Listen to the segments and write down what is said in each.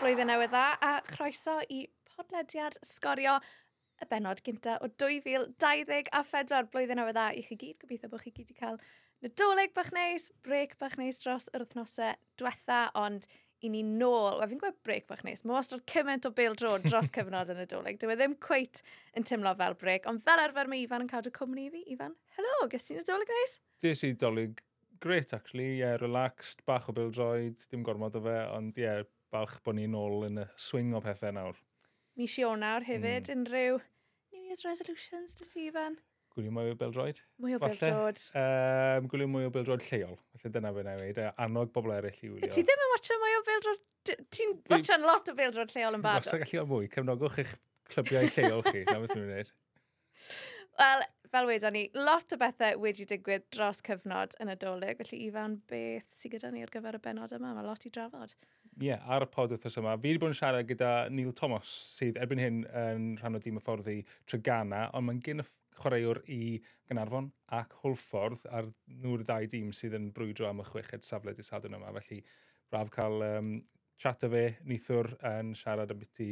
blwyddyn newydd dda a chroeso i podlediad sgorio y benod gynta o 2024 a phedwar blwyddyn newydd dda i chi gyd. Gobeithio bod chi gyd wedi cael nadolig bach neis, brec bach neis dros yr wythnosau diwetha, ond i ni nôl, Wel, fi'n gweud brec bach neis, mae wastad cymaint o bil dro dros cyfnod yn y doleg. Dwi e ddim cweit yn tymlo fel brec, ond fel arfer mae Ifan yn cadw cwmni i fi. Ifan, helo, ges ti'n nadolig neis? Des i doleg great, actually, yeah, relaxed, bach o bil dim gormod o fe, ond ie, yeah, balch bod ni'n ôl yn y swing o pethau nawr. Mis Ionawr hefyd, mm. unrhyw New Year's Resolutions, dy ti, Ifan? Gwylio mwy o beldroed. Mwy o beldroed. Um, gwylio mwy o beldroed lleol. Felly dyna fe newid. E, annog bobl eraill i wylio. Ti ddim yn watcha mwy o beldroed... Ti'n watcha'n lot o beldroed lleol yn bad. Watcha gallu o mwy. Cefnogwch eich clybiau lleol chi. Na beth ni'n wneud. Wel, fel wedon ni, lot o bethau wedi digwydd dros cyfnod yn y dolyg. Felly, Ifan, beth sydd gyda ni ar gyfer y benod yma? Mae lot i drafod yeah, ar y pod wrthos yma. Fi wedi bod yn siarad gyda Neil Thomas, sydd erbyn hyn yn rhan o dîm y fforddi trwy Ghana, ond mae'n gyn y chwaraewr i Gynarfon ac Hwlffordd a'r nhw'r ddau dîm sydd yn brwydro am y chweched safle dy sadwn yma. Felly, braf cael um, chat o fe nithwr yn siarad am beth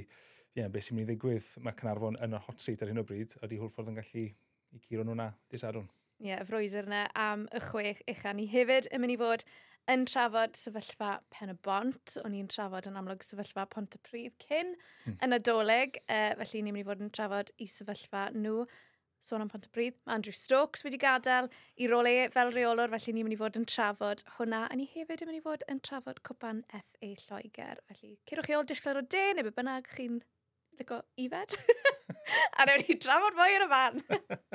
yeah, be sy'n mynd i ddigwydd. Mae Cynarfon yn y hot seat ar hyn o bryd. Ydy Hwlffordd yn gallu i curo nhw'na dy sadwn? Ie, yeah, y froeser yna am y chwech uchaf ni hefyd yn mynd i fod yn trafod sefyllfa pen y bont. O'n i'n trafod yn amlwg sefyllfa pont y pryd cyn mm. yn adolyg, uh, e, felly ni'n mynd i fod yn trafod i sefyllfa nhw sôn am pont y Pryd. Mae Andrew Stokes wedi gadael i role fel reolwr, felly ni'n mynd i fod yn trafod hwnna, a ni hefyd yn mynd i fod yn trafod cwpan FA Lloegr. Felly, cyrwch chi ôl disgler o de, neu be bynnag chi'n lygo ifed. a rwy'n ni trafod fwy yn y fan.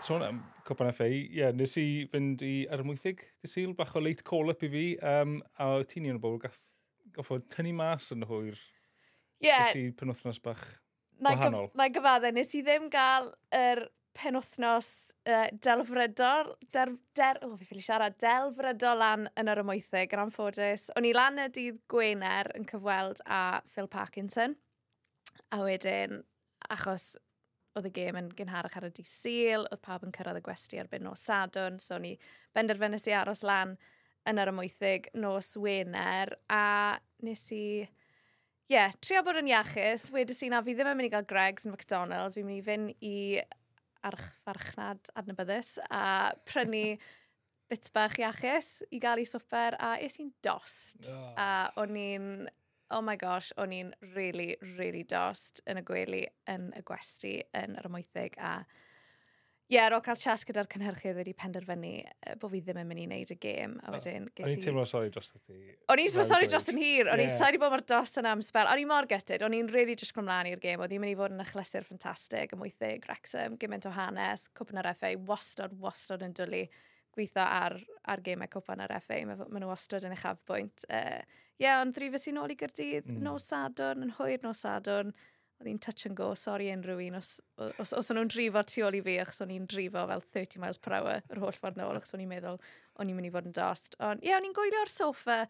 So am Copan FA, ie, yeah, nes i fynd i armwythig, dy syl, bach o late call-up i fi, um, a ti'n un o bobl gaff, goffod tynnu mas yn hwyr. Ie. Yeah. Nes i penwthnos bach wahanol. Gyf, mae gyfadde, nes i ddim gael yr penwthnos uh, delfrydol, der, der, oh, fi ffili siarad, delfrydol lan yn yr ymwythig, yn amffodus. O'n i lan y dydd Gwener yn cyfweld a Phil Parkinson, a wedyn, achos oedd y gêm yn gynharach ar y di syl, oedd pawb yn cyrraedd y gwesti erbyn nos sadwn, so ni benderfynus i aros lan yn yr ymwythig nos Wener, a nes i... Ie, yeah, trio bod yn iachus, wedi sy'n na fi ddim yn mynd i gael Greg's yn McDonald's, fi'n mynd i fynd i archfarchnad adnabyddus a prynu bit bach iachus i gael i swper a es i'n dost. Oh. A o'n i'n oh my gosh, o'n i'n really, really dost yn y gwely, yn y gwesti, yn yr ymwythig a Ie, yeah, ar ôl cael chat gyda'r cynhyrchydd wedi penderfynu bod fi ddim yn mynd i wneud y gêm. A wedyn, ges i... O'n i'n teimlo sori dros y ti. O'n i'n teimlo sori dros yn hir. O'n i'n sori bod mor dost yna am spel. O'n i'n mor gytid. O'n i'n really just cymlaen i'r gêm. Oedd i'n mynd i fod yn achlysur ffantastig, ymwythig, Wrexham, gymaint o hanes, cwpyn ar FA, wastod, wastod yn dwlu gweithio ar, ar gemau cwpan ar FA, maen nhw wastad yn eich afbwynt. Ie, uh, yeah, ond ddrifus i nôl i gyrdydd, mm. nos sadwrn, yn hwyr nos sadwrn, oedd hi'n touch and go, sori unrhyw un, os, os, os o'n nhw'n drifo tu ôl i fi, achos o'n i'n drifo fel 30 miles per hour yr holl ffordd nôl, achos o'n i'n meddwl o'n i'n mynd i fod yn dost. Ond ie, yeah, o'n i'n gwylio ar sofa,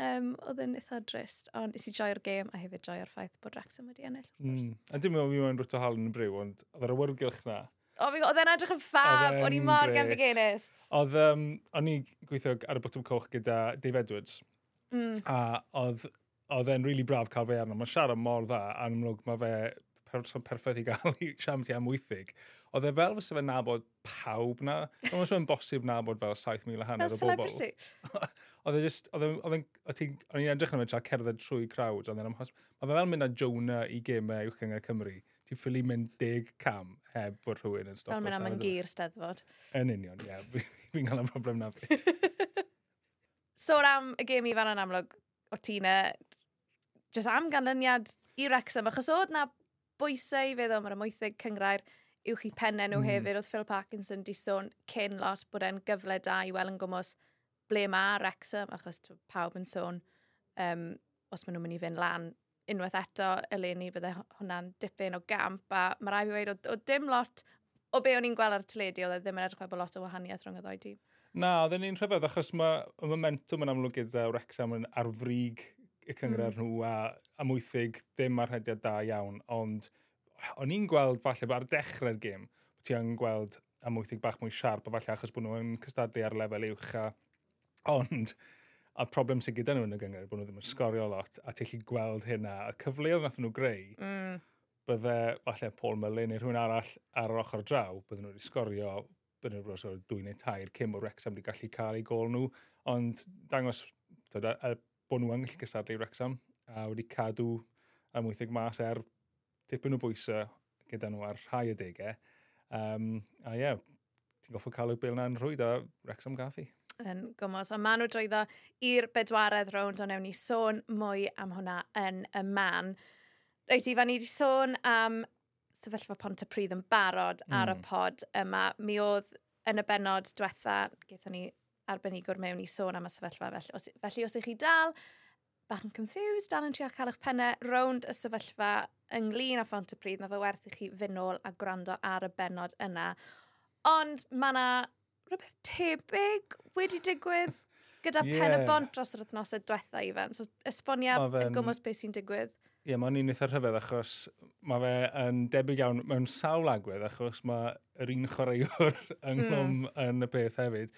um, oedd yn eitha drist, ond nes i joio'r gêm a hefyd joio'r ffaith bod Wrexham wedi ennill. Mm. A dim ond fi mewn rwyt o halen yn brew, ond oedd yr awyrgylch na, Oedd e'n edrych yn ffab, o'n i mor gan figenis. Oedd, um, o'n i gweithio ar y botwm coch gyda Dave Edwards, mm. a oedd oedd e'n really braf cael fe arno. Mae'n siarad mor dda, a yn amlwg mae fe person perffaith i gael i siamt i am wythig. Oedd e fel fysa fe nabod pawb na. Oedd e'n bosib nabod fel 7,000 a hanner o bobl. Oedd e just, e, oedd e'n, o'n i'n edrych yn ymwneud cerdded trwy crowd, oedd e'n amhos. Mae fe fel mynd â Jonah i gemau uwch yng Cymru ti'n ffili mynd deg cam heb bod rhywun yn stopio. Fel mynd am yn gyr steddfod. Yn union, ie. Yeah. Fi'n cael am broblem na byd. Sôn am y gêm i fan yn amlwg o Tina, jyst am ganlyniad i Wrexham, achos oedd na bwysau i feddwl mae'r ymwythig cyngrair yw chi pennau nhw mm. hefyd, oedd Phil Parkinson di sôn cyn lot bod e'n gyfle da i weld yn gwmwys ble mae Wrexham, achos pawb yn sôn um, os maen nhw'n mynd i fynd lan unwaith eto, eleni bydde hwnna'n dipyn o gamp, a mae rai fi wedi o, o dim lot o be o'n i'n gweld ar y teledu, oedd e ddim yn edrych fel lot o wahaniaeth rhwng y ddoi dîm. Na, oedd e'n un rhyfedd, achos mae y momentum yn amlwg gyda Wrexham yn arfrig y cyngor mm. nhw a amwythig ddim ar hediad da iawn, ond o'n i'n gweld falle ar dechrau'r gym ti yn gweld amwythig bach mwy siarp, a falle achos bod nhw'n cystadlu ar lefel uwch a... Ond, a problem sydd gyda nhw yn y gyngor, bod nhw ddim yn sgorio lot, a ti'n gweld hynna, a cyfleoedd nath nhw greu, mm. bydde, falle Paul Mullin neu rhywun arall ar yr ochr draw, bydde nhw wedi sgorio, bydde nhw wedi dwy neu tair, Cym o Wrexham wedi gallu cael ei gol nhw, ond dangos tyd, a, a, bod nhw yn gallu gysadlu Wrexham, a wedi cadw am wythig mas er tipyn o bwysau gyda nhw ar rhai y degau. Um, a ie, yeah, ti'n goffo cael y bil na'n rhwyd a Wrexham gath i yn gymos. Ond maen nhw drwyddo i'r bedwaredd rownd, ond ewn ni sôn mwy am hwnna yn y man. Reit, Ifan, ni wedi sôn am sefyllfa Pont y Pryd yn barod mm. ar y hmm. pod yma. Mi oedd yn y benod diwetha, gaethon ni arbenigwr mewn i sôn am y sefyllfa. Felly os, felly os ych chi dal bach yn confused, dal yn trio cael eich pennau rownd y sefyllfa ynglyn â ffont y Pryd, mae fe werth i chi fynd nôl a gwrando ar y benod yna. Ond mae yna rhywbeth tebyg wedi digwydd gyda yeah. pen y bont dros yr wythnosau diwetha i fan. So, esbonia y gwmwys beth sy'n digwydd. Ie, yeah, mae'n un eitha rhyfedd achos mae fe yn debyg iawn mewn sawl agwedd achos mae yr un chwaraewr ynghlwm mm. yn y peth hefyd.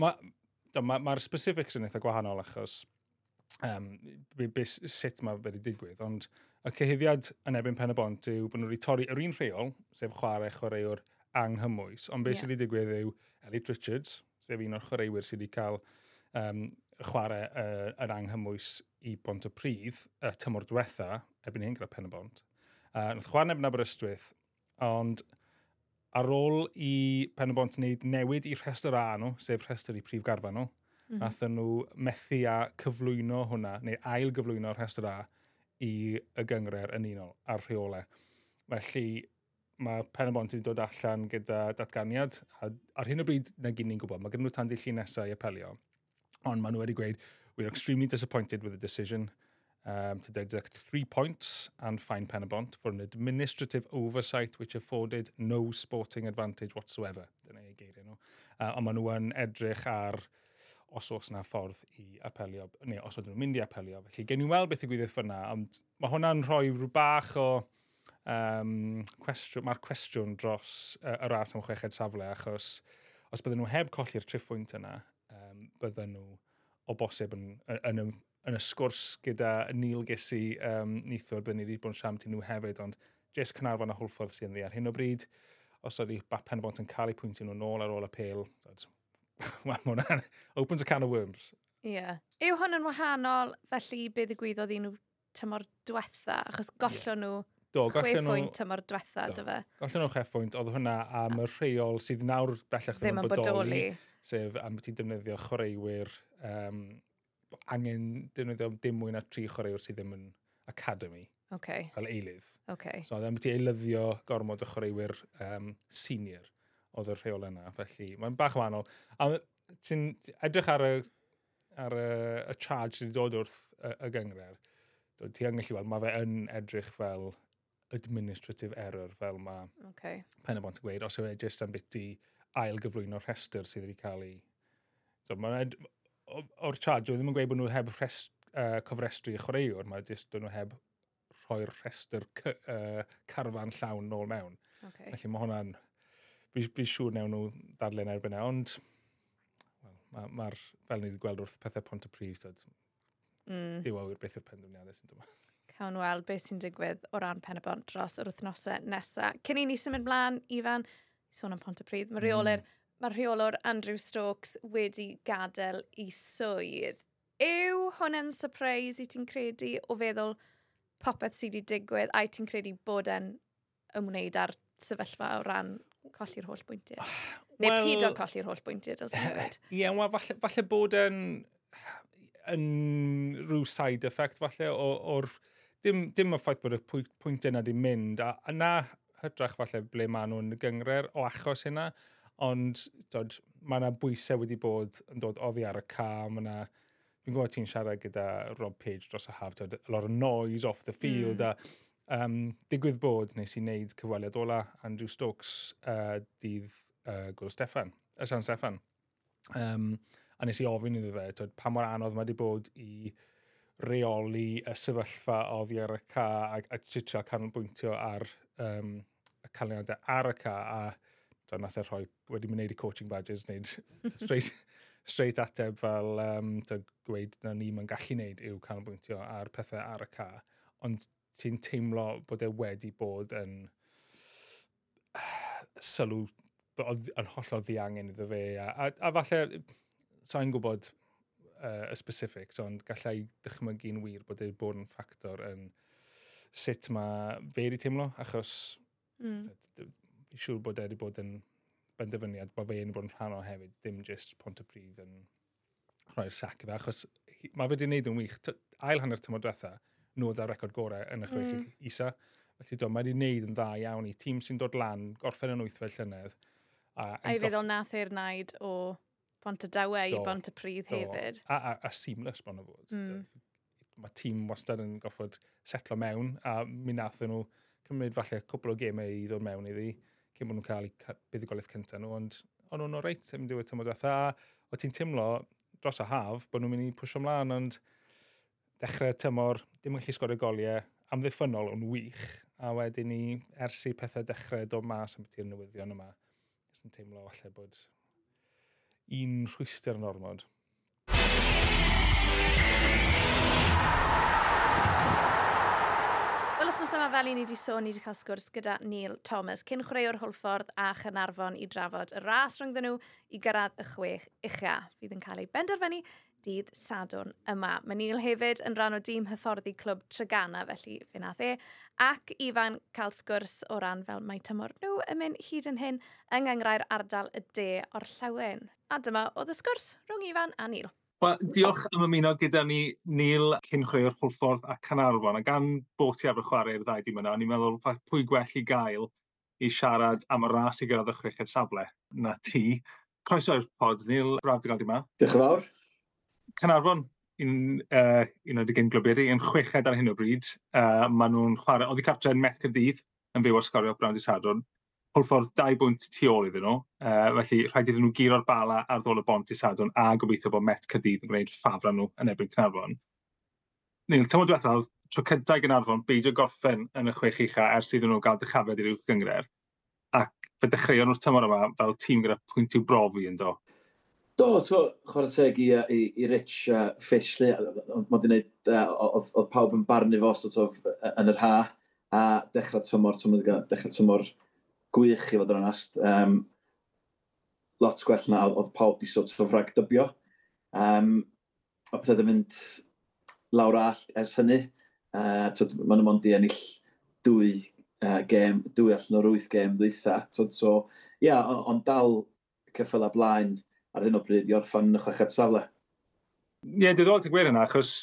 Mae'r ma, ma specifics yn eitha gwahanol achos um, be, be, sut mae wedi digwydd, ond y cyhyddiad yn ebyn pen y bont yw bod nhw wedi torri yr un rheol, sef chwarae chwaraewr anghymwys. Ond beth yeah. sydd wedi digwydd yw Elliot Richards, sef un o'r chwaraewyr sydd wedi cael um, chwarae uh, yr anghymwys i bont y pryd, y uh, tymor diwetha, ebyn hyn gyda pen y bont. Uh, nath chwarae nebyn Aberystwyth, ond ar ôl i pen y bont wneud newid i rhestr A nhw, sef rhestr i prif garfa nhw, mm -hmm. nathon nhw methu a cyflwyno hwnna, neu ail gyflwyno rhestr A, i y gyngred yn unol ar rheolau. Felly, mae pen y bont yn dod allan gyda datganiad, a ar hyn o bryd na gyn ni'n gwybod, mae gen nhw tan dillu nesau i apelio, ond maen nhw wedi gweud, we're extremely disappointed with the decision um, to deduct three points and fine Penabont for an administrative oversight which afforded no sporting advantage whatsoever. Dyna ei geiriau nhw. Uh, ond maen nhw yn edrych ar os oes yna ffordd i apelio, neu os oedden nhw'n mynd i apelio. Felly gen i weld beth y gwyddith ffynna, ond mae hwnna'n rhoi rhyw bach o um, cwestiwn, mae'r cwestiwn dros uh, y ras am chweched safle, achos os bydden nhw heb colli'r triffwynt yna, um, bydden nhw o bosib yn, yn, yn, yn y sgwrs gyda Neil Gysi um, nithwr, bydden ni wedi bod yn siam i nhw hefyd, ond Jess Cynarfon a Hwlffordd sy'n ddi ar hyn o bryd, os oedd Bapen Bont yn cael eu pwyntio nhw nôl ar ôl y pêl, Wel, mae hwnna'n opens a can of worms. Ie. Yeah. Yw hwn yn wahanol felly bydd y gwyddoedd i nhw tymor diwetha, achos gollon yeah. nhw Do, Chwe phwynt yma'r diwetha, dy fe. Gallen chwe cheffwynt, oedd hwnna am y rheol sydd nawr bellach ddim, yn bodoli, sef am ti defnyddio chwaraewyr, um, angen defnyddio dim mwy na tri chwaraewyr sydd ddim yn academy. Okay. Fel eilydd. Okay. So, oedd am ti eilyddio gormod o chwaraewyr um, senior oedd y rheol yna, felly mae'n bach wahanol. A ti'n edrych ar y, ar y, y charge sydd wedi dod wrth y, y gyngred, ti yn gallu weld, mae fe yn edrych fel administrative error fel mae okay. pen y bont yn gweud, os yw'n e jyst am biti ail gyflwyno rhestr sydd wedi cael ei... So, ed... o'r charge, oedd ddim yn gweud bod nhw heb rest, uh, cofrestru y chwaraewr, mae jyst nhw heb rhoi'r rhestr uh, carfan llawn nôl mewn. Okay. Felly mae hwnna'n... Fi, siŵr newn nhw dadlen erbyn e, ond well, mae'r... Ma, fel ni wedi gweld wrth pethau pont y prif, so, mm. diwawyr beth yw'r penderfyniadau sy'n dod cawn weld beth sy'n digwydd o ran pen y bont dros yr wythnosau nesaf. Cyn i ni symud mlaen, Ifan, sôn am Pontypridd, mae rheolwr, mm. mae rheolwr Andrew Stokes wedi gadael i swydd. Yw hwnna'n surprise i ti'n credu o feddwl popeth sydd wedi digwydd a ti'n credu bod e'n ymwneud â'r sefyllfa o ran colli'r holl bwyntiau? Neu well, pido colli'r holl bwyntiau, dos yn? Ie, yeah, falle, falle bod yn, yn rhyw side effect falle o'r dim, dim y ffaith bod y pwynt yna wedi mynd, a yna hydrach falle ble maen nhw'n gyngre'r o achos hynna, ond dod, mae yna bwysau wedi bod yn dod oddi ar y ca, mae yna, fi'n gwybod ti'n siarad gyda Rob Page dros y haf, dod, a lot of noise off the field, mm. a um, digwydd bod nes i wneud cyfweliad ola Andrew Stokes uh, dydd uh, Gwyl Steffan, y San Steffan. Um, a nes i ofyn iddo fe, dod, pa mor anodd mae wedi bod i reoli y sefyllfa o fi ar y ca a, a titio canolbwyntio ar um, y canlyniadau ar y ca a do, nath e rhoi wedi mynd i coaching badges wneud straight, straight ateb fel um, do, gweud na ni mae'n gallu wneud yw canolbwyntio ar pethau ar y ca. Ond ti'n teimlo bod e wedi bod yn sylw yn hollol ddiangen iddo fe a, a, a falle sa'n gwybod uh, y specifics, ond gallai dychmygu'n wir bod e'n bod yn ffactor yn sut mae fe wedi teimlo, achos mm. siŵr bod e wedi bod yn benderfyniad bod fe'n bod yn rhan o hefyd, dim just pont y pryd yn rhoi'r sac i fe, achos mae fe wedi gwneud yn wych. Ail hanner tymor diwetha, nod ar record gorau yn y chwech mm. isa. Felly do, mae wedi gwneud yn dda iawn i tîm sy'n dod lan, gorffen yn wyth fel llynedd. A, a i feddwl nath i'r naid o bont y Bontydawe i bont y pryd hefyd. A, a, a seamless bon o fod. Mm. Mae tîm wastad yn goffod setlo mewn a mi nath nhw cymryd falle cwbl o gemau i ddod mewn iddi cyn bod nhw'n cael eu buddigoliaeth cyntaf nhw, ond o'n nhw'n o reit yn diwedd tymod fatha. O ti'n teimlo dros y haf bod nhw'n mynd i pwysio ymlaen, ond dechrau tymor, dim yn gallu sgorio goliau, amddiffynol o'n wych, a wedyn ni, ers i pethau dechrau dod mas am beth i'r newyddion yma, jyst yn teimlo falle bod un rhwyster yn ormod. Wel, wrthnos yma fel i ni wedi sôn, ni wedi cael sgwrs gyda Neil Thomas, cyn chwaraewr Hwlffordd a Chynarfon i drafod y ras rhwngddyn nhw i gyrraedd y chwech ucha. Fydd yn cael ei benderfynu dydd Sadwrn yma. Mae Neil hefyd yn rhan o dîm hyfforddi clwb Trygana, felly fe nath e, ac Ifan cael sgwrs o ran fel mae tymor nhw yn mynd hyd yn hyn yng ngyngrau'r ardal y de o'r llawen. A dyma oedd y sgwrs rhwng Ifan a Neil. Wel, diolch am ymuno gyda ni Neil cyn chreu'r Hwlffordd a Canarfon. A gan bod ti ar y chwarae'r ddau dim yna, ni'n meddwl pwy gwell i gael i siarad am y ras i gyrraedd y chwech safle na ti. Croeso i'r pod, Neil, braf dy gael di ma. Diolch yn fawr. Canarfon, un, uh, un o'r digyn glwbiau yn chweched ar hyn o bryd. Uh, maen nhw'n chwarae, oedd i cartre yn meth cyrdydd yn fyw ar sgorio brawn i Sadron. Hwlffordd dau bwynt tu ôl iddyn nhw, uh, felly rhaid iddyn nhw giro'r bala ar ddol y bont i Sadron a gobeithio bod Met cyrdydd yn gwneud ffafra nhw yn ebyn Canarfon. Ni'n tymod diwethaf, tro cyntaf Gynarfon beidio gorffen yn y chwech ucha ers iddyn nhw gael dychafed i'r uwch gyngred. Ac fe dechreuon nhw'r tymor yma fel tîm gyda pwynt i'w brofi yn do. Do, to, chwarae teg i, i, i Rich a Fish, lle, ond mod i oedd pawb yn barnu fo, so, yn yr ha, a dechrau tymor, tymor, dechrau tymor gwych i fod yn onast. Um, lot gwell na, oedd pawb di sort of rhag dybio. Um, a pethau ddim mynd lawr all ers hynny. Uh, Mae'n ymwnd i ennill dwy uh, gêm, dwy allan o'r wyth gêm ddwytha. So, so, ia, yeah, ond on dal ceffyla blaen, ar hyn o bryd i orffan yn y chweched safle. Ie, yeah, diddorol ti gwir yna, achos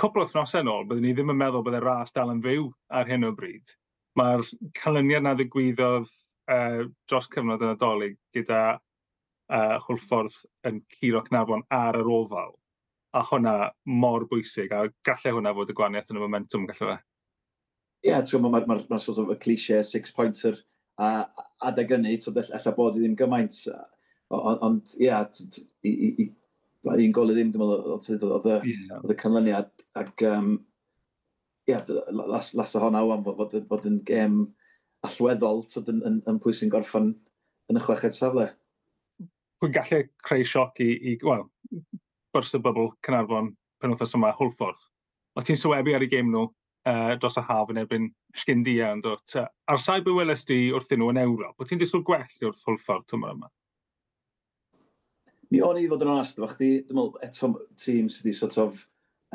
cwbl o thnosau yn ôl, byddwn ni ddim yn meddwl bod y ras dal yn fyw ar hyn o bryd. Mae'r canlyniad na ddigwyddodd uh, dros cyfnod yn adolyg gyda uh, Hwlffordd yn curo Cnafon ar yr ofal, a hwnna mor bwysig, a gallai hwnna fod y gwaniaeth yn y momentum, gallai fe? Ie, yeah, mae'r ma, ma, ma sort of y cliché, six-pointer, a adeg ynni, so allai bod i ddim gymaint. Ond, ia, un gol i ddim, dwi'n meddwl, oedd y canlyniad. Ac, ie, las, las o honna wan, bod, bod yn gêm allweddol tyd yn, yn, yn pwysyn gorffan yn y chweched safle. Pwy'n gallu creu sioc i, i wel, burst y bybl Cynarfon pen wythnos yma, Hwlffordd. O ti'n sylwebu ar ei gêm nhw uh, dros y haf yn erbyn Sgindia, ond Ar saib y welest di wrthyn nhw yn Ewrop, o ti'n disgwyl gwell wrth Hwlffordd tymor yma? Mi o'n i fod yn onast, efo chdi, dwi'n meddwl, eto tîm sydd wedi sort of,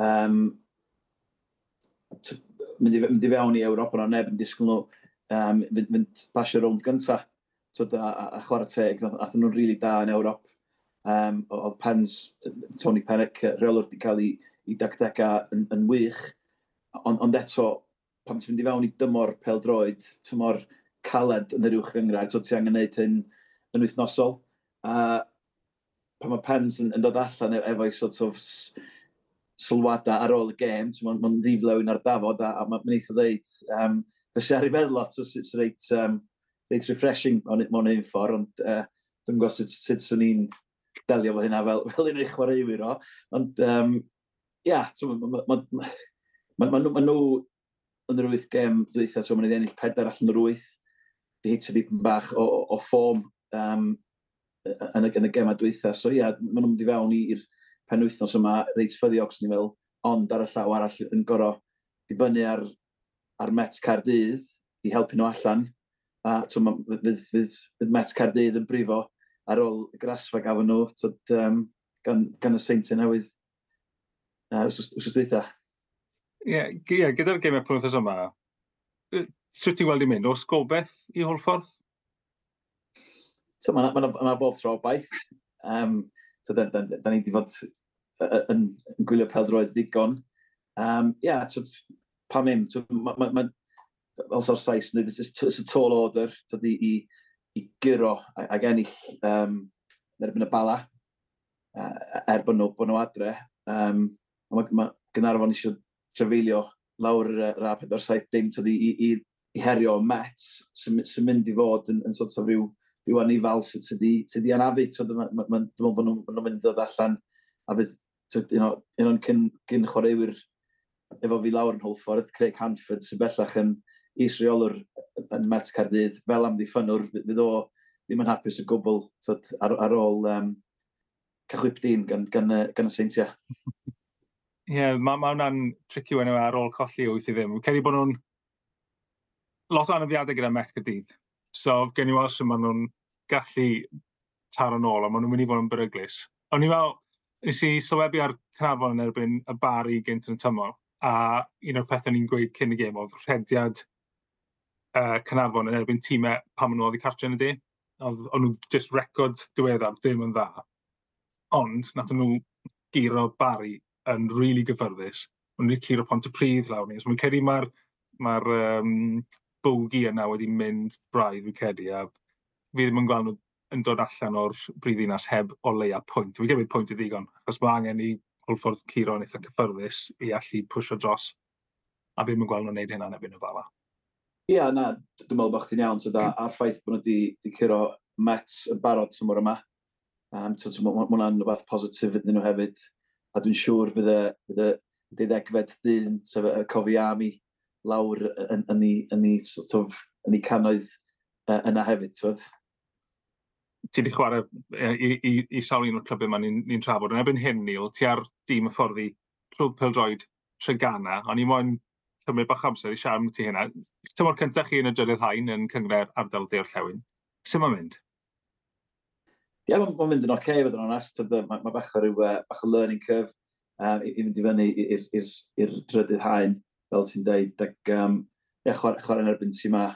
um, mynd, i, mynd i fewn i Ewrop, ond neb yn disgwyl nhw um, fynd, fynd basio rownd gynta, so, a, a, a chwarae teg, athyn nhw'n rili really da yn Ewrop. Um, oedd Pens, Tony Penric, reolwr wedi cael ei, ei dagdega yn, yn wych, ond on eto, pan ti'n mynd i fewn i dymor peldroed, tymor caled yn yr uwch gyngrau, so ti angen gwneud hyn yn wythnosol. Uh, pan mae Pens yn, yn dod allan e, efo'i sort of sylwadau ar ôl y gêm, mae'n ma ddiflewn ar dafod a, a mae'n eitha ddeud. Um, Felly ar i feddwl lot, so it's reit, um, reit refreshing mewn un ffordd, ond e, uh, dwi'n gwybod sut, sut swn i'n delio fo hynna fel, fel un o'i chwaraewyr o. Ond, um, ia, yeah, mae nhw yn yr wyth gem ddweitha, so mae'n ei ennill pedair allan yr wyth, di hitio dipyn bach o, o, o ffom. Um, yn y, yn y gemau dweitha. So ia, maen nhw'n mynd i fewn i'r penwythnos yma reit ffyddiog, sy'n meddwl, ond ar y llaw arall yn goro dibynnu ar, ar Met Cardydd i helpu nhw allan. A fydd, fydd, fydd, fydd Met Cardydd yn brifo ar ôl y grasfa gafon nhw tyd, um, gan, gan y seintiau newydd uh, wrth dweitha. Ie, yeah, gyda'r gemau penwythnos yma, sut ti'n gweld i mynd? Oes gobeith i Holffordd? so, mae yna ma, ma, ma bob trobaith. Um, so, da, da, da ni wedi fod yn, yn gwylio peldroed ddigon. Um, yeah, so, pam im, so, ma, ma, ma, os o'r Saes, it's, it's a tall order so, i, i, i gyro ag ennill um, erbyn y bala uh, er bod nhw, bod nhw adre. Um, mae ma, Gynarfon eisiau trafeilio lawr yr uh, rap 47 dim i, i, i herio Mets sy'n sy mynd i fod yn, yn sort of ryw yw anifal sydd wedi anafu. Dwi'n meddwl bod nhw'n mynd ddod allan a fydd un o'n cyn cyn chwaraewyr efo fi lawr yn Hwlffordd, Craig Hanford, sy'n bellach yn isreolwr yn Met Cardydd, fel am ddiffynwr, fydd o ddim yn hapus o gwbl tyd, ar, ar ôl um, cychwyb dyn gan, gan, gan y seintiau. Ie, yeah, mae ma hwnna'n tricky wenw ar ôl colli wyth i ddim. Ceri bod nhw'n lot o anafiadau gyda Met Cardydd So, gen i weld sy'n maen nhw'n gallu taro nôl, a maen nhw'n mynd i fod yn beryglis. O'n i fel, nes i sylwebu ar Cnafon yn erbyn y bar i gynt yn y tymor, a un o'r pethau ni'n gweud cyn y gêm oedd rhediad uh, Cnafon yn erbyn tîmau pan maen nhw oedd i cartre yn y di. Oedd nhw'n just record diweddar ddim yn dda. Ond, nath nhw giro bari yn rili really gyfyrddus. Maen nhw'n o pont y pryd lawr ni. So, mae'n credu mae'r ma um, bwgi yna wedi mynd braidd fi'n credu, a fi ddim yn gweld nhw yn dod allan o'r brifddinas heb o leia pwynt. Fi'n gymryd pwynt i ddigon, achos mae angen i Olffordd Ciro yn eitha cyffyrddus i allu pwysio dros, a fi'n gweld nhw'n neud hynna yn ebyn y fala. Ie, yeah, na, dwi'n meddwl bod chdi'n iawn, so da, hmm. a'r ffaith bod nhw wedi curo Mets yn barod tymor yma. Um, Mae hwnna'n rhywbeth positif iddyn nhw hefyd. A dwi'n siŵr fydd y deuddegfed dyn, sef y Cofiami, lawr yn, yn, i, yn, i, sort of, yn ei canoedd uh, yna hefyd, twyd. Ti wedi chwarae i, i, i sawl un o'r clybiau yma ni'n ni trafod. Yn ebyn hyn, Neil, ti ar dîm y fforddi Clwb Peldroed Tregana, ond i moyn cymryd bach amser i siarad am ti hynna. Tymor cyntaf chi yn y Drydydd Hain yn cyngre'r ardal Deo'r Llewyn. Sut mae'n mynd? Ie, yeah, mae'n mynd yn oce, okay, fod yn onest. Mae ma bach o ryw uh, bach o learning curve um, i, i fynd i fyny i'r drydydd hain fel ti'n dweud, ac um, ia, chwarae, yn erbyn ti yma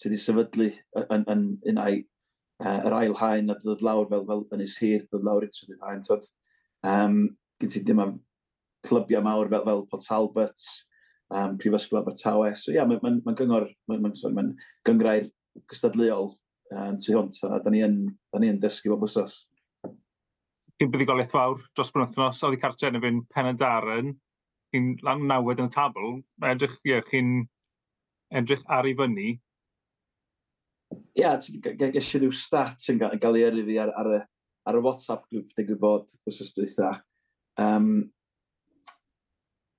sydd wedi sefydlu yn, yn, yn ai, uh, yr ail haen a dod lawr fel, fel yn is hir, dod lawr i trydydd haen. Tod, Um, Gyd ti ddim am clybiau mawr fel, fel Port Talbot, um, Prifysgol Abertawe. So ia, yeah, mae'n ma, ma, ma gyngor, mae'n ma, ma, ma gyngrau'r cystadleuol um, tu hwnt, a da ni yn, da ni yn dysgu bob wrthos. Cyn byddigoliaeth fawr dros brwythnos, oedd i cartre yn y fy'n Pen y Darren, chi'n lan nawed yn y tabl, mae edrych, ie, chi'n edrych ar i fyny. Ie, yeah, eisiau rhyw stat yn cael ei yrru fi ar, ar, y, ar y WhatsApp grŵp, dy gwybod, os oes dweitha. Um,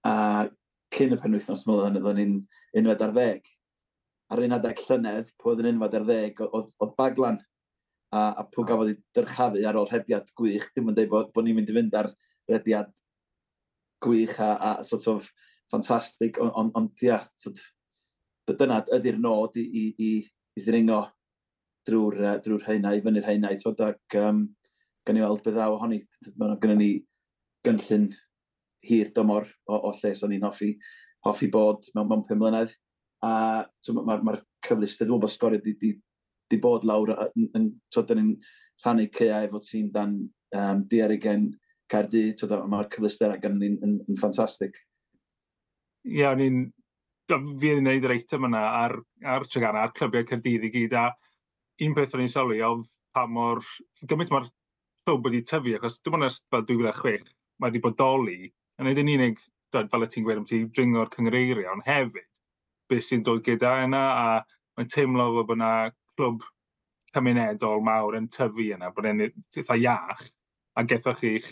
a cyn y penwythnos mwy hynny, oedd ni'n unfed ar ddeg. Ar un adeg llynedd, pwy oedd yn unfed ar ddeg, oedd baglan. A, a pwy gafodd ei dyrchafu ar ôl rhediad gwych, dim yn dweud bod, bod ni'n mynd i fynd ar rhediad gwych a, a sort of ffantastig, ond on, on, ia, sort, dyna ydy'r nod i, i, i, i ddringo drwy'r uh, drwy heinau, i fyny'r rheina, i tod, ac um, gan i weld beth ddaw ohoni, mae gynnu ni gynllun hir dymor o, o lle so ni'n hoffi, hoffi bod mewn, mewn pum mlynedd. A mae'r ma, ma cyfleuster, dwi'n bod sgori di, di, di bod lawr, yn, yn, so, dyn ni'n rhannu ceau efo tîm dan um, diarigen Cardydd, mae'r cyfleusterau gan ni'n yn, yn ffantastig. Ie, yeah, ni'n... Fi yn gwneud yr eitem yna ar, ar Trigana, ar clybiau Caerdydd i gyd, a un peth o'n i'n sylwi oedd pa mor... Gymaint mae'r clwb wedi tyfu, achos dim ond ers fel 2006, mae wedi bodoli, yn neud yn unig, dod, fel y ti'n gweud, ti dringo'r cyngreirio, ond hefyd, beth sy'n dod gyda yna, a mae'n teimlo fel bod yna clwb cymunedol mawr yn tyfu yna, bod e'n eitha iach, a gethoch chi'ch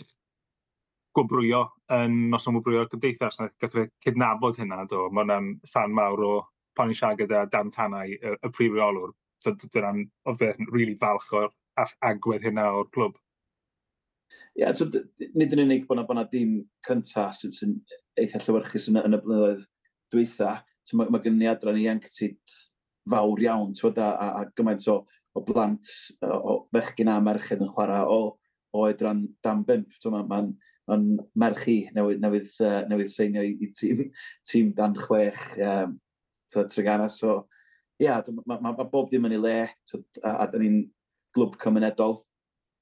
gwobrwyo yn noson gwobrwyo'r gymdeithas. Gath fe cydnabod hynna, do. Mae hwnna'n rhan mawr o pan i'n siarad gyda Dan Tanau, y, y prif reolwr. So, dyna'n oedd fe'n rili really falch o'r agwedd hynna o'r clwb. Ie, yeah, so, nid yn unig bod yna, bod dim cynta sy'n sy eitha llywyrchus yn, yn y blynyddoedd dwytha. So, mae, mae gen i adran i Ianctid fawr iawn, twyd, a, a, a gymaint o, o blant, o, o bechgyn a merched yn chwarae, o, o edran dan bimp. Mae'n ma, ma ond merch i newydd, newydd, uh, newydd seinio i, i tîm, tîm dan chwech um, Tregana. So, ie, yeah, mae ma, ma bob dim yn ei le, to, a, a da ni'n glwb cymunedol.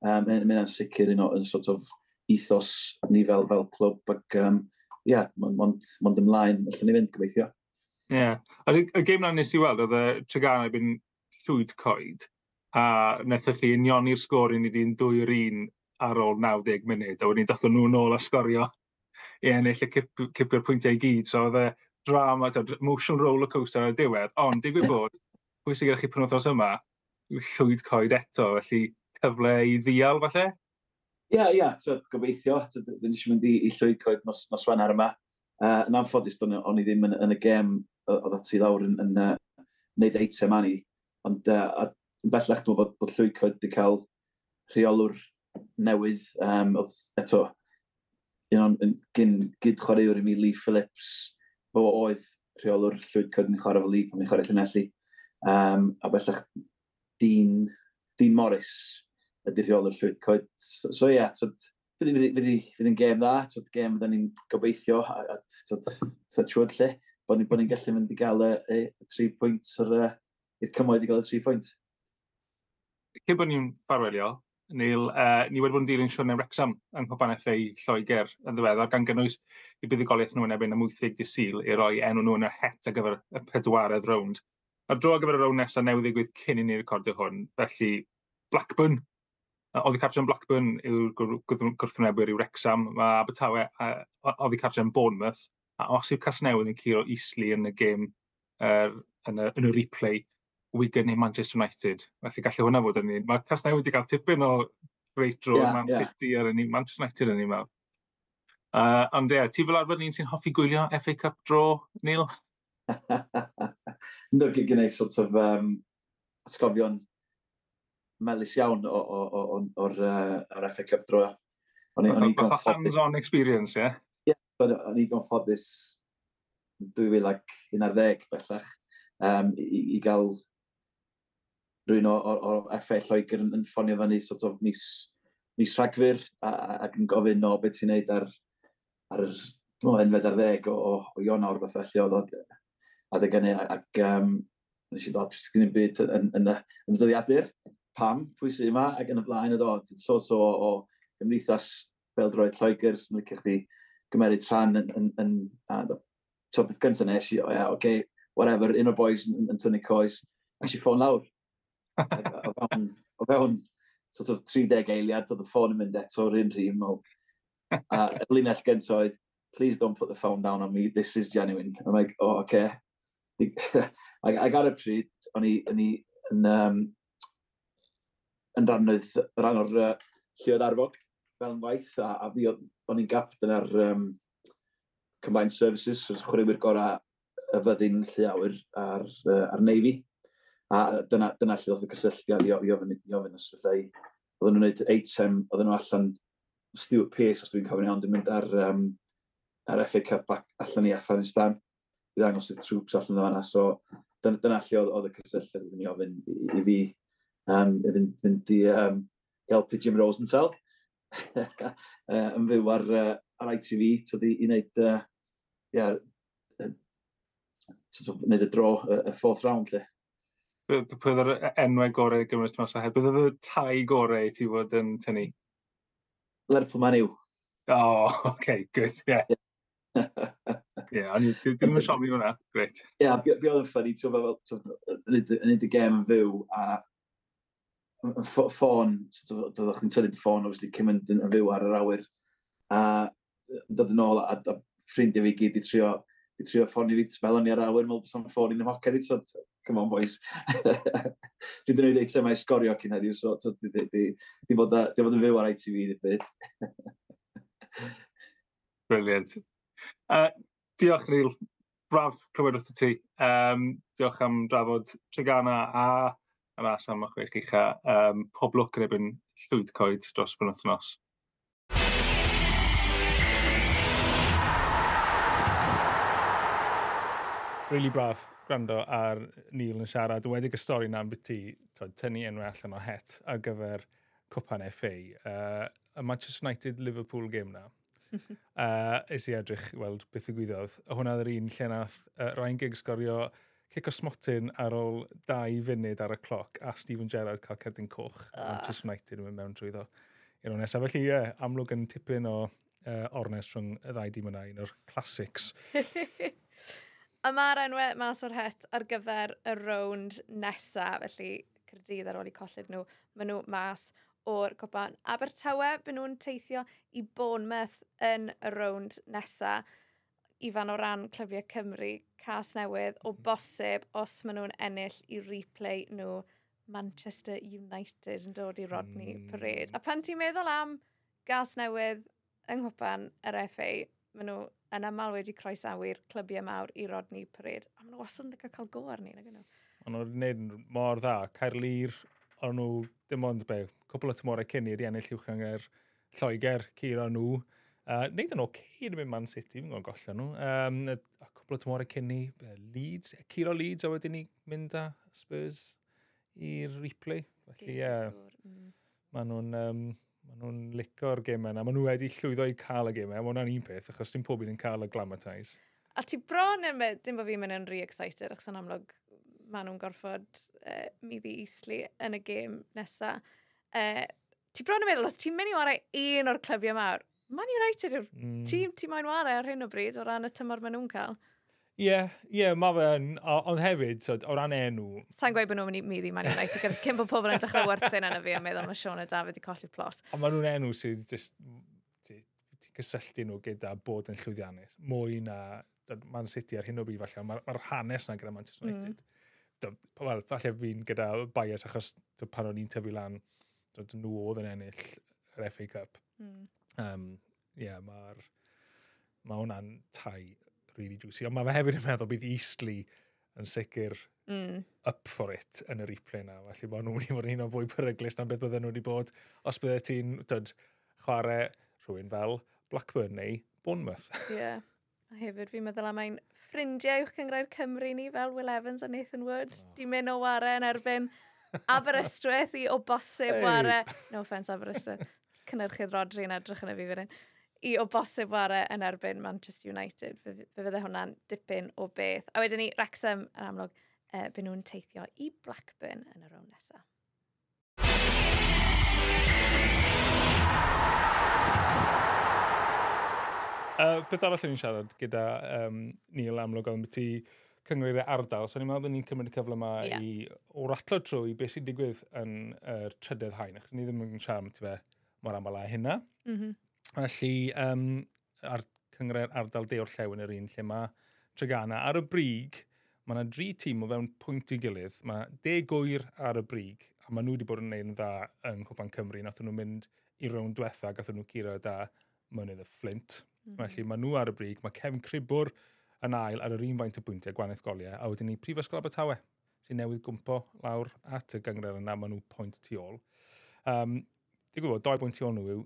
Um, Mae'n mynd yn sicr un o'n sort of ethos ni fel, fel clwb, ac um, ie, yeah, mond, mond ymlaen, allan ni fynd gobeithio. Ie. Yeah. Y gêm na nes i weld, oedd y Tregana i fynd llwyd coed, a wnaethoch chi unioni'r sgôr i ni di'n 2-1 ar ôl 90 munud, a wedyn dathon nhw nôl a sgorio i ennill y cipio'r pwyntiau i gyd. So oedd e drama, motion roller coaster ar y diwedd, ond digwydd bod, pwy sy'n gyda chi penwthos yma, yw llwyd coed eto, felly cyfle i ddial falle? Ie, yeah, ie, yeah, so, gobeithio, dyn eisiau mynd i, i llwyd coed nos, nos Wener yma. Uh, yn anffodus, o'n, on i ddim yn, yn y gem oedd ati lawr yn, yn uh, neud eitem ani, ond uh, yn bellach dwi'n bod, bod llwyd coed wedi cael rheolwr newydd. Um, oedd eto, un o'n gyn, gyd chwaraewr i mi Lee Phillips, fo oedd rheolwr llwyd cyd yn chwarae fel Lee pan ni'n chwarae Llynelli. Um, a bellach Dean, Dean Morris ydy rheolwr llwyd cyd. So ie, so, yeah, tyd, fydd yn gêm dda, tyd gêm fydden ni'n gobeithio, a, a tyd, tyd siwod lle, bod ni'n ni gallu mynd i gael y, y, y tri pwynt i'r cymoedd i gael y tri pwynt. Cyn bod ni'n barwelio, Neil, uh, ni wedi bod yn dilyn siwrnau Wrexham yng Nghwpan FA Lloegr yn ddiweddar gan gynnwys i buddigoliaeth nhw yn ebyn y mwythig di syl i roi enw nhw yn y het ar gyfer y pedwaredd rownd. A'r dro ar gyfer y rownd nesaf newydd ddigwydd cyn i ni recordio hwn, felly Blackburn. Oedd i captain Blackburn yw'r gwrthwynebwyr i Wrexham, mae Abertawe oedd i captain Bournemouth, a os yw'r Casnewydd yn curo Isli yn y gêm er, yn, y, yn y replay, Wigan neu Manchester United. Felly gallu hwnna fod yn un. Mae Casnau wedi cael tipyn o great reitro yeah, Man yeah. City ar yni, Manchester United yn un fel. Uh, ond ie, yeah, ti fel arfer ni'n sy'n hoffi gwylio FA Cup draw, Neil? Ynddo gyda sort of um, atgofion melus iawn o'r uh, FA Cup dro. Fatha hands-on experience, ie? Ie, o'n i gonfodus 2011 bellach um, i, i gael rhywun o, o, o FA Lloegr yn, yn ffonio fyny sort of mis, mis rhagfyr ac yn gofyn o beth ti'n neud ar, ar no, enfed ar ddeg o, o, o Ionawr fath felly oedd adeg yna ac um, nes i ddod sgyn i'n byd yn, yn, yn, yn y dyddiadur pam pwy sy'n yma ac yn y blaen y ddod so so o, o gymdeithas Beldroed Lloegr sy'n licio chdi gymeryd rhan yn, yn, yn, yn so beth gyntaf nes i, o ia, oce, okay, whatever, un o'r boys yn, yn tynnu coes, a si ffôn lawr, o fewn, o fewn sort of 30 eiliad, oedd y ffôn yn mynd eto o'r un rhywun mol. A y linell gyntaf oedd, please don't put the phone down on me, this is genuine. I'm like, oh, okay. I, I got a pryd, o'n i, o'n i yn, um, yn rannoedd, rhan o'r uh, llyod arfog fel yn waith, a, a fi o'n i'n gapten ar um, Combined Services, chwaraewyr gorau y fyddin lleawyr ar, uh, ar Navy. A dyna, dyna lle oedd y cysylltiad i, i ofyn, i ofyn os felly. Oedden nhw'n gwneud eitem, oedden nhw allan Stuart Pearce, os dwi'n cofyn iawn, dwi'n mynd ar, um, ar FA Cup allan i Afghanistan i ddangos i'r troops allan yna. So, dyna, dyna lle oedd y cysylltiad iddyn ni ofyn i, i fi um, i fynd, fynd i um, helpu Jim Rosenthal yn fyw ar, uh, ar ITV tydi, i wneud, uh, yeah, uh, wneud y dro, y y fourth round lle. Pwydd yr e-, enwau gorau gymryd Mas o Hedd? Bydd y tai gorau ti fod yn tynnu? Lerpwl ma'n i'w. O, oh, okay, good, ie. Yeah. Ie, ond ddim yn siomi hwnna, greit. Ie, yeah, bi oedd yn ffynnu, ti'n fel, yn y gem yn fyw, a ffôn, doeddech chi'n tynnu'r ffôn, obviously, cym yn fyw ar yr awyr, a dod yn ôl, a, a ffrindiau fi gyd i trio i trio ffordd i fi fel o'n i ar awyr, mewn bod ffordd i'n ymhocer i, so, come on boys. dwi wedi gwneud eitem a'i sgorio cyn heddiw, so di, di, di, di bod yn fyw ar ITV i ddibyd. Brilliant. Uh, diolch, Neil. Braf clywed wrth ti. Um, diolch am drafod Tregana a yr as am y chwech ucha. Um, pob lwc yn ebyn llwyd coed dros y nos. really braf gwrando ar Neil yn siarad. Wedi y stori na'n byty tynnu enw allan o het ar gyfer cwpan FA. Uh, y Manchester United-Liverpool game na. uh, is i edrych weld beth y gwyddoedd. Hwna dd'r un lle nath uh, Ryan Giggs gorio cic o smotyn ar ôl dau funud ar y cloc a Stephen Gerrard cael cerdyn coch. Uh. Manchester United yn mynd mewn trwy ddo. I'r o'n nesaf, felly ie, yeah, amlwg yn tipyn o uh, ornes rhwng y ddau dim yna, un o'r classics. A mae'r enwau mas o'r het ar gyfer y rownd nesaf, felly Cyrdydd ar ôl i colled nhw, maen nhw mas o'r copan. Abertawe, byd nhw'n teithio i Bournemouth yn y rownd nesaf. Ifan o ran clybiau Cymru, cas newydd, o bosib os maen nhw'n ennill i replay nhw Manchester United yn dod i Rodney mm. Parade. A pan ti'n meddwl am gas newydd yng Nghwpan yr FA, maen nhw yn aml wedi croesawu'r clybiau mawr i Rodney Parade. A maen nhw wastad yn lygo cael go arni, nag nhw. Ond nhw'n gwneud mor dda, Caerlir, ond nhw dim ond be, cwbl o tymorau cyn i'r ennill uwch uwchyngar Lloegr, Ciro nhw. Uh, neud yn oce okay, yn mynd Man City, fi'n gwybod golla nhw. Um, a cwbl o tymorau cyn i, Leeds, Ciro Leeds, a wedyn ni mynd â Spurs i'r replay. Felly, ie, yeah, mm. maen nhw'n um, Maen nhw'n licio'r gemau yna. Maen nhw wedi llwyddo i cael y gemau. Mae hwnna'n un peth, achos dim pob un yn cael y glamatise. A ti bron yn mynd, dim bod fi'n mynd yn re-excited, achos yn amlwg maen nhw'n gorfod uh, middi isli yn y gêm nesaf. Uh, ti bron yn meddwl, os ti'n mynd i wario un o'r clybiau mawr, Man United yw'r mm. tîm ti moyn wario ar hyn o bryd o ran y tymor maen nhw'n cael. Ie, yeah, ie, yeah, mae fe yn, ond hefyd, so, o ran enw... Sa'n gweud bod nhw'n mynd i myddi Man United, gyda cyn bod pobl yn dechrau werthu'n yna fi a meddwl mae Sean a David i colli plot. Ond mae nhw'n enw sydd just, ti'n cysylltu nhw gyda bod yn llwyddiannus, mwy na Man City ar hyn o bryd, falle, mae'r ma hanes na gyda Manchester mm. United. Mm. Wel, falle fi'n gyda bias achos pan o'n i'n tyfu lan, nhw oedd yn ennill yr FA Cup. Mm. Um, yeah, mae'r... Mae hwnna'n tai really juicy. Ond mae fe hefyd yn meddwl bydd Eastley yn sicr mm. up for it yn yr replay na. Felly mae nhw'n mynd i fod yn un o'n fwy peryglis na beth bydden nhw wedi bod os bydde ti'n chwarae rhywun fel Blackburn neu Bournemouth. Ie. yeah. A hefyd fi'n meddwl am ein ffrindiau i'w cyngrair Cymru ni fel Will Evans a Nathan Wood. Oh. Di mynd o warau yn erbyn Aberystwyth i o bosib hey. warau. No offence Aberystwyth. Cynnyrchydd Rodri yn edrych yn y fi fan i o bosib ware yn erbyn Manchester United. Fe, fe fydde hwnna'n dipyn o beth. A wedyn ni, Wrexham yn amlwg, e, byd nhw'n teithio i Blackburn yn y rown nesaf. Uh, beth arall ni'n siarad gyda um, Neil Amlwg oedd beth i cyngreir ardal, so ni'n meddwl bod ni'n cymryd y cyfle yma yeah. i o ratlo trwy beth sy'n digwydd yn yr er trydydd hain, achos ni ddim yn siarad am ti fe mor aml a hynna. Mm -hmm. Felly, um, ar cyngor ardal de o'r llewn yr un lle mae Tregana. Ar y brig, mae yna dri tîm o fewn pwynt i gilydd. Mae de gwyr ar y brig, a maen nhw wedi bod yn neud yn dda yn Cwpan Cymru. Nath nhw mynd i rown diwetha, gath nhw curo da mynydd y Flint. Mm -hmm. Felly mae nhw ar y brig, mae Cefn Cribwr yn ail ar yr un faint o bwyntiau gwaneth goliau, a wedyn ni Prifysgol Abertawe, sy'n newydd gwmpo lawr at y gyngor yna, maen nhw pwynt tu ôl. Um, Dwi'n gwybod, doi bwynt tu ôl nhw yw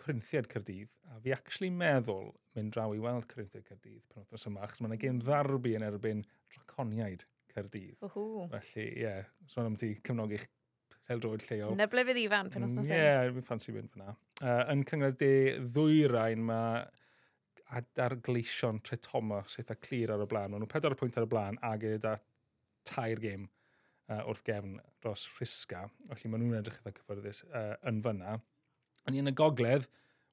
Corinthiad Cyrdydd, a fi actually meddwl mynd draw i weld Corinthiad Cyrdydd pan oedd yma, achos mae yna gen ddarbu yn erbyn draconiaid Cyrdydd. Uhu. Felly, ie, yeah, sôn am ti cefnogi'ch heldroed lleol. Na ble fydd ifan pan oedd yma. Ie, yeah, fi'n ffansi mynd fyna. Uh, yn cyngor de ddwyrain mae adar gleision tre Toma sydd â clir ar y blaen. Mae nhw 4 pwynt ar y blaen a gyda tair gêm uh, wrth gefn dros Rhisga. Felly mae nhw'n edrych eitha cyfforddus uh, yn fyna. Yn y gogledd,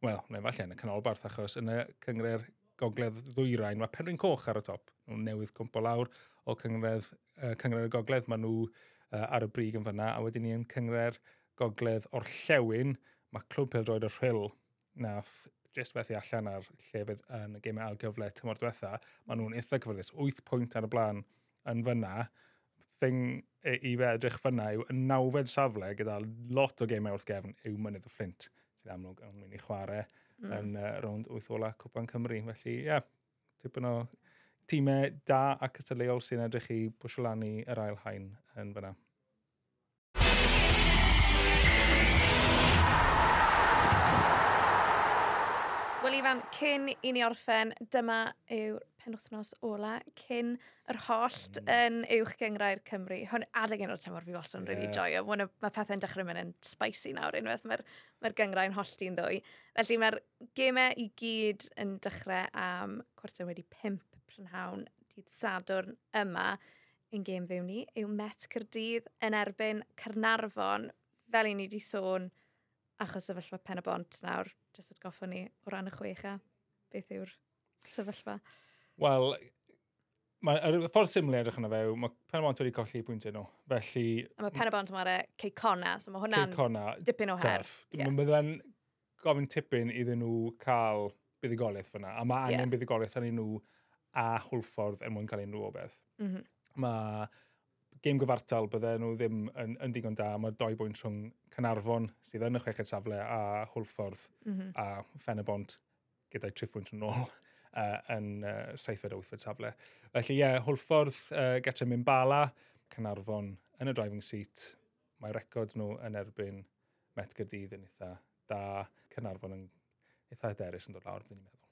wel, neu falle yn y canolbarth, achos yn y cyngred gogledd ddwyrain, mae Penryn Coch ar y top. Nhw'n newydd cwmpo lawr o cyngred, uh, cyngred y gogledd, mae nhw uh, ar y brig yn fyna, a wedyn ni yn cyngred gogledd o'r llewn, mae Clwb Peldroed y Rhyl nath jyst fethu allan ar llefydd yn y gemau algyfle tymor diwetha, mae nhw'n eitha cyfyrddus, 8 pwynt ar y blaen yn fyna. Thing i fe edrych fyna yw y nawfed safle gyda lot o gemau wrth gefn yw mynydd y Flint sydd amlwg yn mynd i chwarae mm. yn uh, rownd wyth ola Cwpan Cymru. Felly, ie, yeah, tipyn o tîmau da ac ystadleol sy'n edrych i bwysio lan i yr ail hain yn fyna. Wel, ifan, cyn i ni orffen, dyma yw'r penwthnos ola cyn yr hollt mm. yn uwch gyngrau'r Cymru. Hwn adeg un o'r tymor fi wastad yn yeah. really joio. Mwna, mae pethau'n dechrau mynd yn spicy nawr unwaith mae'r mae gyngrau'n hollti'n ddwy. Felly mae'r gemau i gyd yn dechrau am cwarter wedi pimp prynhawn dydd Sadwrn yma. Ein gêm fewn ni yw Met Cyrdydd yn erbyn Cernarfon fel i ni wedi sôn achos sefyllfa pen y bont nawr jyst atgoffa ni o ran y chwecha, beth yw'r sefyllfa? Wel, Mae y ffordd syml i edrych yna fe yw, mae Penabont wedi colli i pwyntiau nhw. Felly... A mae Penabont yma'r ceicona, so mae hwnna'n dipyn o her. Yeah. Mae gofyn tipyn iddyn nhw cael buddigoliaeth fyna, a mae angen yeah. buddigoliaeth arnyn nhw a hwlffordd er mwyn cael unrhyw o beth. Mm -hmm. Mae gêm gyfartal bydde nhw ddim yn, yn digon da. Mae doi bwynt rhwng Canarfon sydd yn y chweched safle a Hwlffordd mm -hmm. a Ffenebont gyda'i triffwynt yn ôl uh, yn uh, seithfed wythfed safle. Felly ie, yeah, Hwlffordd uh, getre mynd bala, Canarfon yn y driving seat. Mae record nhw yn erbyn Met Metgydydd yn eitha da. Canarfon yn eitha hyderus yn dod lawr, fi'n meddwl.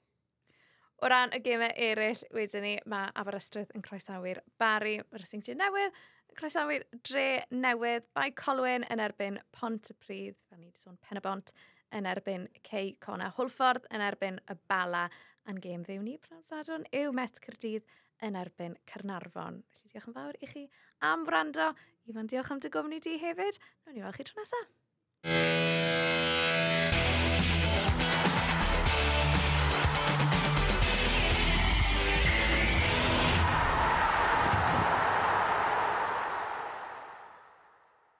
O ran y gemau eraill, wedyn ni, mae Aberystwyth yn croesawu'r Bari, mae'r syngtio newydd, croesawu'r dre newydd, Bai Colwyn yn erbyn Pont y Pryd, fel ni wedi sôn pen y bont, yn erbyn Cei Cona Hwlffordd, yn erbyn y Bala, a'n gêm fewn ni pran sadwn yw Met Cyrdydd yn erbyn Cernarfon. Felly diolch yn fawr i chi am wrando. Ifan, diolch am dy gofni di hefyd. Nw'n i weld chi tro nesaf.